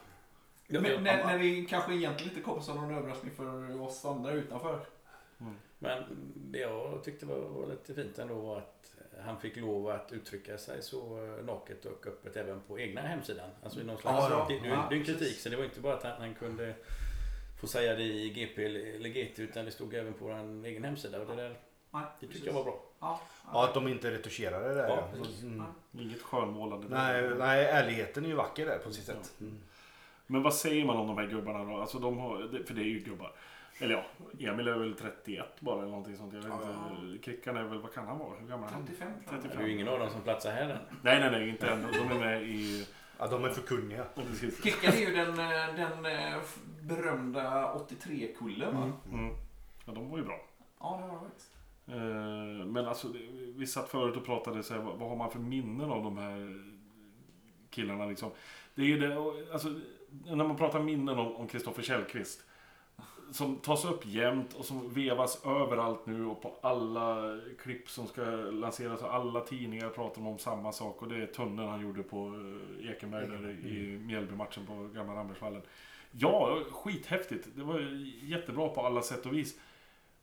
Speaker 2: Men, när, när det kanske egentligen inte kom som någon överraskning för oss andra utanför.
Speaker 1: Mm.
Speaker 3: Men det jag tyckte var, var lite fint ändå var att han fick lov att uttrycka sig så eh, naket och öppet även på egna hemsidan. Alltså i någon slags,
Speaker 4: Ja, ja.
Speaker 3: Det, det,
Speaker 2: Ja,
Speaker 3: det är en kritik så det var inte bara att han, han kunde få säga det i GP eller GT utan det stod även på en egen hemsida. Och det, där,
Speaker 2: Nej,
Speaker 3: det tyckte jag var bra.
Speaker 2: Ja,
Speaker 4: ja, att de inte retuscherade det.
Speaker 3: Ja,
Speaker 4: där.
Speaker 3: precis.
Speaker 4: Mm.
Speaker 1: Inget skönmålande.
Speaker 4: Nej, nej, ärligheten är ju vacker där på sitt sätt. Mm.
Speaker 1: Men vad säger man om de här gubbarna då? Alltså de har, för det är ju gubbar. Eller ja, Emil är väl 31 bara eller någonting sånt. Jag vet inte. Krickan är väl, vad kan han vara? Hur gammal är han?
Speaker 2: 35 tror jag.
Speaker 1: 35.
Speaker 3: Det är ju ingen av dem som platsar här än.
Speaker 1: Nej, nej, nej, inte än. De är med i...
Speaker 4: Ja, de är för kunniga.
Speaker 1: ja.
Speaker 2: Kickan är ju den, den eh, berömda 83-kullen va?
Speaker 1: Mm. Ja, de var ju bra.
Speaker 2: Ja, det var det faktiskt.
Speaker 1: Eh, Men alltså, vi satt förut och pratade så här, vad, har man för minnen av de här killarna liksom? Det är det, alltså, när man pratar minnen om Kristoffer Källqvist. Som tas upp jämt och som vevas överallt nu och på alla klipp som ska lanseras. Och alla tidningar pratar om samma sak och det är tunneln han gjorde på eh, Ekenberg där i Mjällby-matchen på Gamla Rambergsvallen. Ja, skithäftigt. Det var jättebra på alla sätt och vis.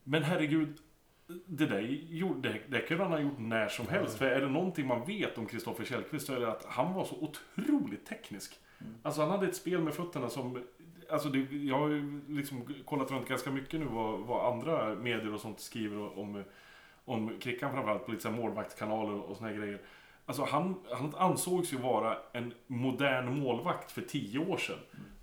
Speaker 1: Men herregud, det där det, det kunde han ha gjort när som helst. För är det någonting man vet om Kristoffer Källqvist så är det att han var så otroligt teknisk.
Speaker 2: Mm.
Speaker 1: Alltså han hade ett spel med fötterna som... alltså det, jag har ju liksom kollat runt ganska mycket nu vad, vad andra medier och sånt skriver om, om Krickan framförallt på lite så målvaktskanaler och såna här grejer. Alltså han, han ansågs ju vara en modern målvakt för tio år sedan.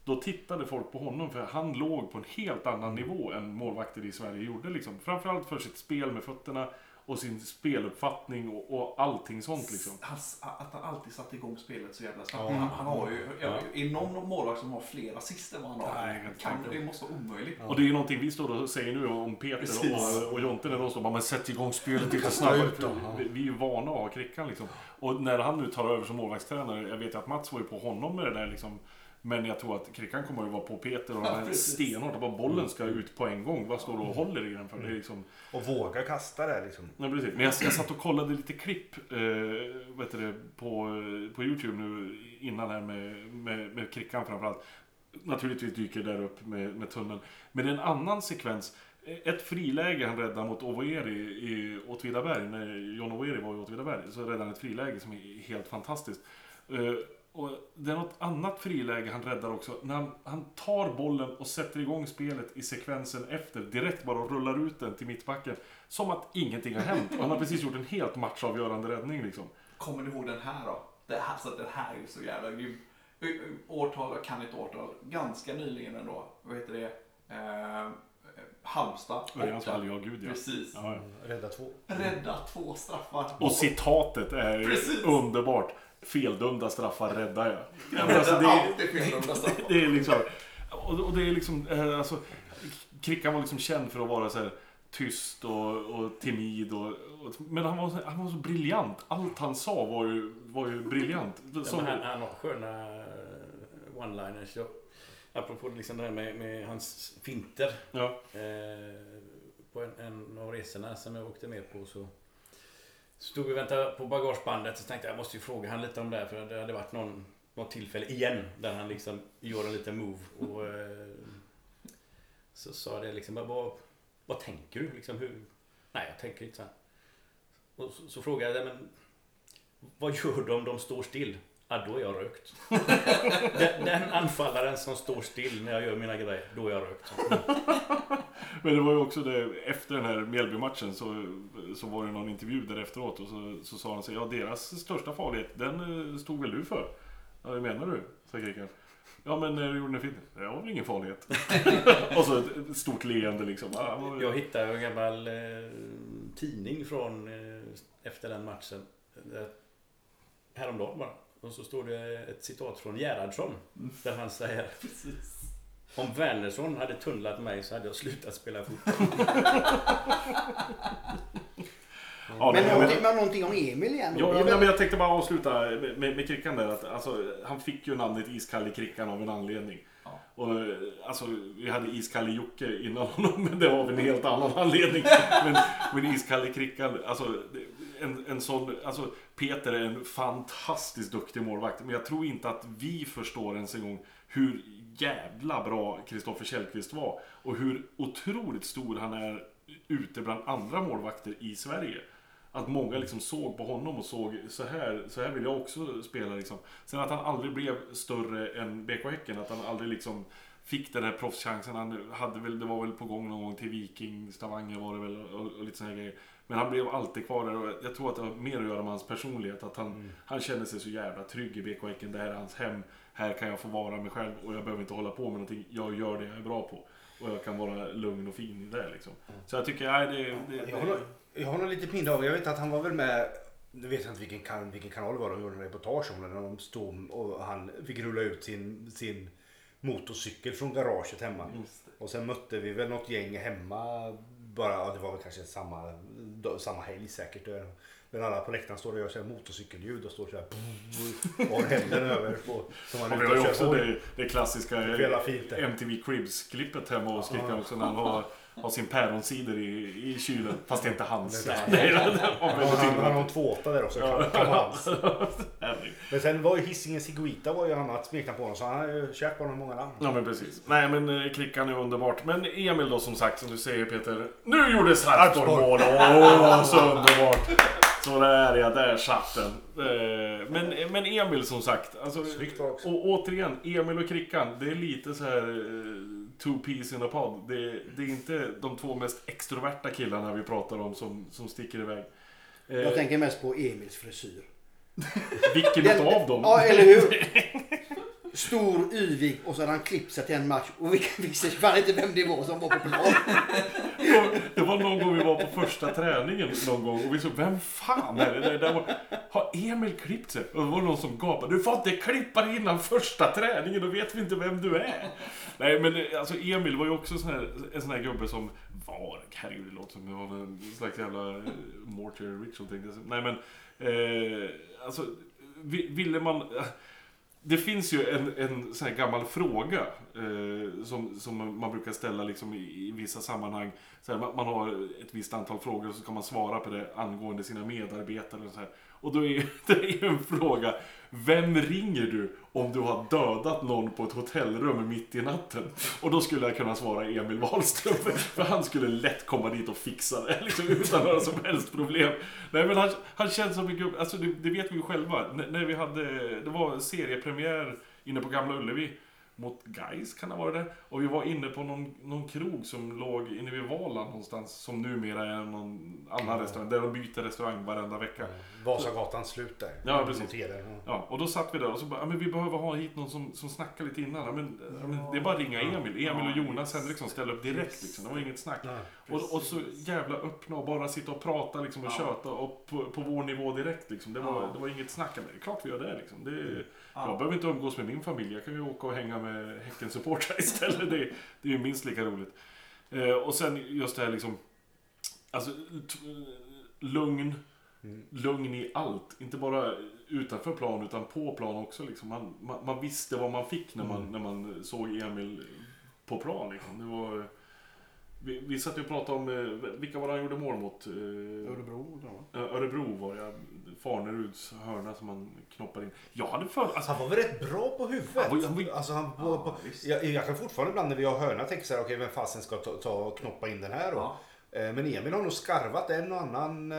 Speaker 1: Då tittade folk på honom för han låg på en helt annan nivå än målvakter i Sverige gjorde. Liksom. Framförallt för sitt spel med fötterna och sin speluppfattning och, och allting sånt liksom.
Speaker 2: Han, att han alltid satte igång spelet så jävla snabbt.
Speaker 3: Ja.
Speaker 2: Han, han har ju,
Speaker 1: Ja.
Speaker 2: är någon målvakt som har fler assist än vad han har?
Speaker 1: Nej, kan
Speaker 2: det måste vara omöjligt.
Speaker 1: Och det är ju någonting vi står och säger nu om Peter
Speaker 2: Precis.
Speaker 1: och, och Jonte när de står bara men sätt igång spelet lite snabbare.
Speaker 4: ja.
Speaker 1: Vi, vi är ju vana att ha Krickan liksom. Och när han nu tar över som målvaktstränare, jag vet att Mats var ju på honom med det där liksom. Men jag tror att Krickan kommer ju vara på Peter och
Speaker 2: Ja,
Speaker 1: är stenhårt. och Bara bollen ska ut på en gång. Vad står du och håller i den för? Det är liksom...
Speaker 4: Och våga kasta det liksom.
Speaker 1: Ja, precis. Men jag, jag satt och kollade lite klipp eh, vet du det, på, på Youtube nu innan här med, med, med Krickan framförallt. Naturligtvis dyker det där upp med, med tunneln. Men en annan sekvens. Ett friläge han räddar mot Ovoeri i Åtvidaberg. När John Ovoeri var i Åtvidaberg. Så räddade han ett friläge som är helt fantastiskt. Och det är något annat friläge han räddar också. När han, han tar bollen och sätter igång spelet i sekvensen efter. Direkt bara och rullar ut den till mittbacken. Som att ingenting har hänt. Och han har precis gjort en helt matchavgörande räddning liksom.
Speaker 2: Kommer ni ihåg den här då? Det här, alltså, den här är ju så jävla grym. Årtal, jag kan inte årtal. Ganska nyligen ändå. Vad heter det? Eh, Halmstad.
Speaker 1: Örjans vall, ja gud ja.
Speaker 2: Precis.
Speaker 1: ja, ja.
Speaker 4: Rädda två.
Speaker 2: Rädda två straffar.
Speaker 1: Och citatet är
Speaker 2: Precis.
Speaker 1: underbart. Feldömda straffar räddar jag. Ja, men alltså,
Speaker 2: Rädda
Speaker 1: det, är, det är liksom... Och, det är liksom... eh, Alltså, Krickan var liksom känd för att vara så här tyst och, och timid. Och, och, men han var, så, han var så briljant. Allt han sa var ju, var ju briljant.
Speaker 3: Ja,
Speaker 1: Som,
Speaker 3: men han, han har sköna eh, one-liners. Apropå liksom det här med, med hans finter.
Speaker 1: ja,
Speaker 3: Eh, på en, en av resorna som jag åkte med på så stod vi och väntade på bagagebandet. Så tänkte jag, jag måste ju fråga han lite om det här. För det hade varit någon, något tillfälle igen där han liksom gör en liten move. Och eh, så sa det liksom, vad, vad tänker du? Liksom, hur? Nej, jag tänker inte så här. Och så, så frågade jag, men vad gör du om de står still? Ja, då är jag rökt. den, den anfallaren som står still när jag gör mina grejer, då är jag rökt.
Speaker 1: Men det var ju också det, efter den här Mjällby-matchen så, så var det någon intervju där efteråt och så, så sa han sig, ja deras största farlighet, den eh, stod väl du för? Ja, vad menar du? sa Krikan. Ja men när du gjorde den filmen, det var väl ingen farlighet. och så ett- stort leende liksom. Ja,
Speaker 3: Jag hittade en gammal eh, tidning från eh, efter den matchen. Eh, häromdagen bara. Och så står det ett citat från Gerhardsson. Där han säger Om Wernersson hade tunnlat mig så hade jag slutat spela fotboll.
Speaker 1: Ja,
Speaker 5: men,
Speaker 1: nej,
Speaker 5: någonting, men någonting om Emil igen.
Speaker 1: Ja, ja, men jag tänkte bara avsluta med, med, med Krickan där. Att, alltså, han fick ju namnet Iskalle Krickan av en anledning.
Speaker 2: Ja.
Speaker 1: Och, alltså, vi hade Iskalle Jocke innan honom, men det var av en helt annan anledning. Men, men Iskalle Krickan, alltså, en, en sån, alltså, Peter är en fantastiskt duktig målvakt. Men jag tror inte att vi förstår ens en gång hur jävla bra Kristoffer Källqvist var. Och hur otroligt stor han är ute bland andra målvakter i Sverige. Att många liksom såg på honom och såg så här, så här vill jag också spela. Liksom. Sen att han aldrig blev större än BK Häcken. Att han aldrig liksom fick den här proffschansen. Han hade väl, det var väl på gång någon gång till Viking, Stavanger var det väl och, och lite här grejer. Men han blev alltid kvar där och jag tror att det har mer att göra med hans personlighet. Att han, han kände sig så jävla trygg i BK Häcken. Det här är hans hem. Här kan jag få vara mig själv och jag behöver inte hålla på med någonting. Jag gör det jag är bra på. Och jag kan vara lugn och fin i det liksom. Så jag tycker, nej det... det,
Speaker 4: Jag har, jag har nog lite minne av, jag vet att han var väl med, nu vet jag inte vilken, kan, vilken kanal det var de gjorde en reportage om när de stod och han fick rulla ut sin, sin motorcykel från garaget hemma. Och sen mötte vi väl något gäng hemma, bara, ja, det var väl kanske samma, samma helg säkert. Men alla på läktaren står och gör så här motorcykelljud och står så här och har händerna över på. Som
Speaker 1: vi
Speaker 4: ute
Speaker 1: har ju också det, det klassiska
Speaker 4: Det det.
Speaker 1: MTV Cribs-klippet hemma hos Krickan också när han har, har sin päronsider i, i kylen. Fast det är inte hans.
Speaker 4: Det är
Speaker 1: det var
Speaker 4: Han, har en 2.8 där också. Hans.
Speaker 1: Herregud.
Speaker 4: Men sen var ju Hisingen Siguita var ju annat smeknamn på honom så han har ju kärt på honom många namn.
Speaker 1: Ja men precis. Nej men eh, Krickan är underbart. Men Emil då som sagt, som du säger Peter. Nu gjorde Sarpsborg mål! Åh, så underbart! Så där ja, där satt den. Eh, Men, men Emil som sagt. Alltså,
Speaker 4: Snyggt också.
Speaker 1: och återigen, Emil och Krickan. Det är lite så här eh, two peas in a pod. Det, det är inte de två mest extroverta killarna vi pratar om som, som sticker iväg. Eh,
Speaker 5: Jag tänker mest på Emils frisyr.
Speaker 1: Vilken utav dem?
Speaker 5: Ja, eller hur? Stor, yvig och så hade han klippt sig till en match och vi visste fan inte vem det var som var på plan.
Speaker 1: Det var någon gång vi var på första träningen någon gång och vi såg, vem fan är det? där var, har Emil klippt sig? Och det var någon som gapade, du får inte klippa dig innan första träningen, då vet vi inte vem du är. Nej men eh, alltså Emil var ju också sån här, en sån här gubbe som var, herregud det låter som det var en slags jävla eh, Mortier ritual tänkte jag. Nej men, eh, alltså ville man... Det finns ju en, en sån här gammal fråga eh, som, som man brukar ställa liksom i, i vissa sammanhang. Så här, man, man har ett visst antal frågor och så ska man svara på det angående sina medarbetare. Och, så här. och då är det är ju en fråga. Vem ringer du om du har dödat någon på ett hotellrum mitt i natten? Och då skulle jag kunna svara Emil Wahlström. För, för han skulle lätt komma dit och fixa det. Liksom, utan några som helst problem. Nej men han, han känns som en gubbe, alltså det, det vet vi ju själva. N- när vi hade, det var seriepremiär inne på Gamla Ullevi. Mot Guys kan det vara det. Och vi var inne på någon, någon krog som låg inne vid Valand någonstans. Som numera är någon annan restaurang. Där de byter restaurang varenda vecka.
Speaker 4: Vasagatan slut där.
Speaker 1: Ja, precis.
Speaker 4: Heden, ja.
Speaker 1: Och då satt vi där och så bara, ja, men vi behöver ha hit någon som, som snackar lite innan. Ja, men, ja, men det är bara att ringa Emil. Emil och Jonas Henriksson ställer upp direkt liksom. Det var inget snack. Och, och så jävla öppna och bara sitta och prata liksom och
Speaker 2: Ja.
Speaker 1: köta och på, på vår nivå direkt liksom. Det var, det var inget snack. Det är klart vi gör det liksom. Det,
Speaker 2: Ja.
Speaker 1: Jag behöver inte umgås med min familj. Jag kan ju åka och hänga med Häcken-supportrar istället. Det, det är ju minst lika roligt. Eh, och sen just det här liksom... Alltså, lugn.
Speaker 4: Mm.
Speaker 1: Lugn i allt. Inte bara utanför plan utan på plan också. Liksom. Man, man, man visste vad man fick när man,
Speaker 4: Mm.
Speaker 1: när man såg Emil på plan. Liksom. Det var, vi, vi satt ju och pratade om eh, vilka var det han gjorde mål mot? Eh,
Speaker 5: Örebro. då.
Speaker 1: Örebro var det. Farneruds hörna som han knoppade in. Jag hade för... Alltså,
Speaker 4: Han var väl rätt bra på huvudet?
Speaker 1: Han var- han var-
Speaker 4: alltså, han var
Speaker 2: Ja,
Speaker 4: på,
Speaker 2: visst.
Speaker 4: jag, jag kan fortfarande ibland när vi har hörna tänka så här, okej vem fasen ska ta, ta och knoppa in den här då?
Speaker 2: Ja.
Speaker 4: Eh, Men Emil har nog skarvat en och annan eh,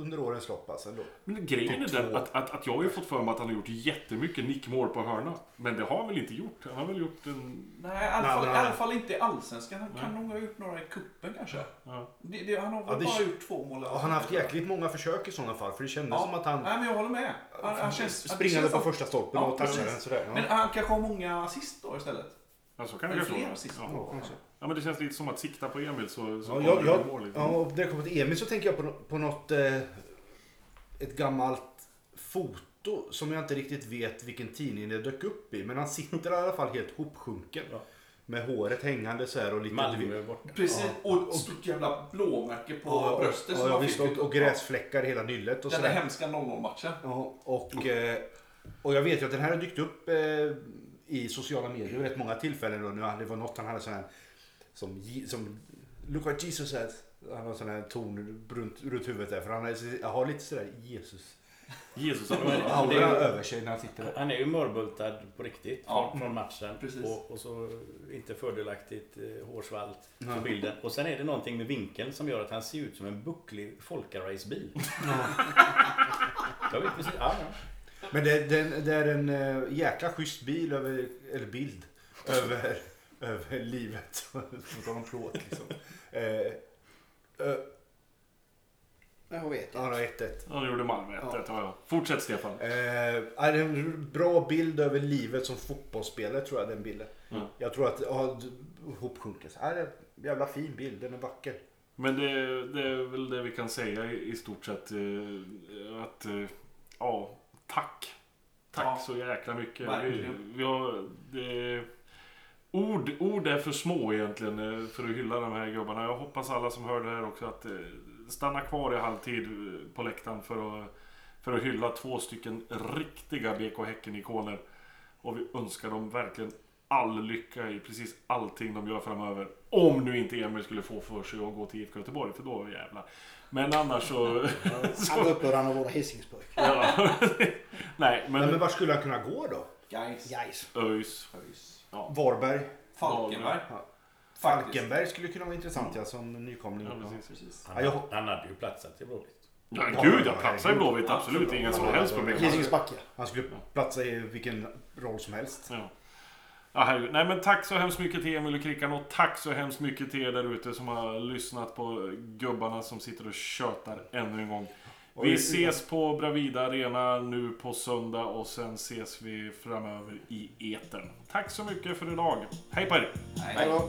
Speaker 4: under årens lopp alltså. Då.
Speaker 1: men grejen är den att, att, att jag har ju fått för mig att han har gjort jättemycket nickmål på hörna. Men det har han väl inte gjort? Han har väl gjort en...
Speaker 2: Nej, i alla,
Speaker 4: Nej,
Speaker 2: fall,
Speaker 4: men-
Speaker 2: i alla fall inte i Allsvenskan. Han
Speaker 1: Nej.
Speaker 2: kan nog ha gjort några i kuppen kanske.
Speaker 1: Ja.
Speaker 2: Det, det, han har väl
Speaker 4: Ja, det
Speaker 2: bara gjort två mål.
Speaker 4: Och han har haft jäkligt många försök i sådana fall för det kändes
Speaker 2: Ja.
Speaker 4: som att han
Speaker 2: Nej, men jag håller med. Han, han känns, det
Speaker 4: springande på första stolpen
Speaker 2: Ja,
Speaker 4: och touchade den sådär. Ja.
Speaker 2: Men han kanske har många assist då istället.
Speaker 1: Ja, så kan det kanske
Speaker 2: fler assist.
Speaker 1: Ja.
Speaker 4: Ja,
Speaker 1: ja, men det känns lite som att sikta på Emil så, så
Speaker 4: Ja,
Speaker 1: kommer
Speaker 4: jag,
Speaker 1: det
Speaker 4: jag,
Speaker 1: mål. Liksom.
Speaker 4: ja, och när det kommer till Emil så tänker jag på, på något eh, ett gammalt foto som jag inte riktigt vet vilken tidning det dök upp i. Men han sitter i alla fall helt hopsjunken.
Speaker 3: Ja.
Speaker 4: Med håret hängande så här och lite...
Speaker 3: Malmö borta.
Speaker 2: Precis. Och ett stort jävla blåmärke på
Speaker 4: Ja,
Speaker 2: bröstet.
Speaker 4: ja,
Speaker 2: som
Speaker 4: ja, visst,
Speaker 2: fick.
Speaker 4: och, och gräsfläckar hela nyllet och
Speaker 2: Den där hemska 0-0-matchen.
Speaker 4: Ja, och, eh, och jag vet ju att den här har dykt upp eh, i sociala medier vid rätt många tillfällen. Då, nu, det var något han hade sån här som, som Look what Jesus says. Han har sån här ton runt, runt huvudet där. För han är, har lite sådär Jesus
Speaker 1: Jesus, han.
Speaker 3: Ja, ju-
Speaker 4: över sig när han sitter där.
Speaker 3: Han är ju mörbultad på riktigt
Speaker 2: Ja.
Speaker 3: från, matchen. Och, och så inte fördelaktigt eh, hårsvall på
Speaker 4: Nej.
Speaker 3: bilden. Och sen är det någonting med vinkeln som gör att han ser ut som en bucklig folkaracebil. Jag vet precis. Ja, ja.
Speaker 4: Men det, det, det är en äh, jäkla schysst bil över, eller bild över, över livet. Tal om plåt liksom. Eh, eh,
Speaker 5: Jag vet
Speaker 4: han har 1-1.
Speaker 1: Han gjorde Malmö 1 ja. ja. Fortsätt Stefan.
Speaker 4: Eh, är det en bra bild över livet som fotbollsspelare tror jag den bilden.
Speaker 1: Mm.
Speaker 4: Jag tror att, ja, hopsjunken. Ja, det är en jävla fin bild, den är vacker.
Speaker 1: Men det, det är väl det vi kan säga i, i stort sett. eh, Att, eh, ja, tack. Tack
Speaker 2: Ja.
Speaker 1: så jäkla mycket. Vi, vi har, det, ord, ord är för små egentligen eh, för att hylla de här gubbarna. Jag hoppas alla som hör det här också att eh, stanna kvar i halvtid eh, på läktaren för att, för att hylla två stycken riktiga BK Häcken-ikoner. Och vi önskar dem verkligen all lycka i precis allting de gör framöver. Om nu inte Emil skulle få för sig att gå till IFK Göteborg, för då jävlar. Men annars så...
Speaker 5: Han var upprörd av våra Hisingspojk.
Speaker 1: ja. Nej,
Speaker 4: Men,
Speaker 1: men...
Speaker 4: men var skulle han kunna gå då?
Speaker 2: Guys.
Speaker 5: Gais.
Speaker 1: ÖIS.
Speaker 2: Höjs.
Speaker 4: Varberg?
Speaker 2: Falkenberg.
Speaker 4: Ja. Falkenberg skulle kunna vara intressant ja, som nykomling.
Speaker 1: Ja,
Speaker 4: Ja.
Speaker 1: precis.
Speaker 2: Precis.
Speaker 4: Ja,
Speaker 3: Han,
Speaker 4: jag-
Speaker 3: han hade ju platsat i Blåvitt.
Speaker 1: Ja, gud jag platsar i Blåvitt. Absolut inga som helst problem.
Speaker 4: Han skulle platsa i vilken roll som helst.
Speaker 1: Ja. Ja, herregud. Nej men tack så hemskt mycket till Emil och Krickan och tack så hemskt mycket till er där ute som har lyssnat på gubbarna som sitter och tjötar ännu en gång. Vi ses på Bravida Arena nu på söndag och sen ses vi framöver i etern. Tack så mycket för idag. Hej på er!
Speaker 5: Hej då.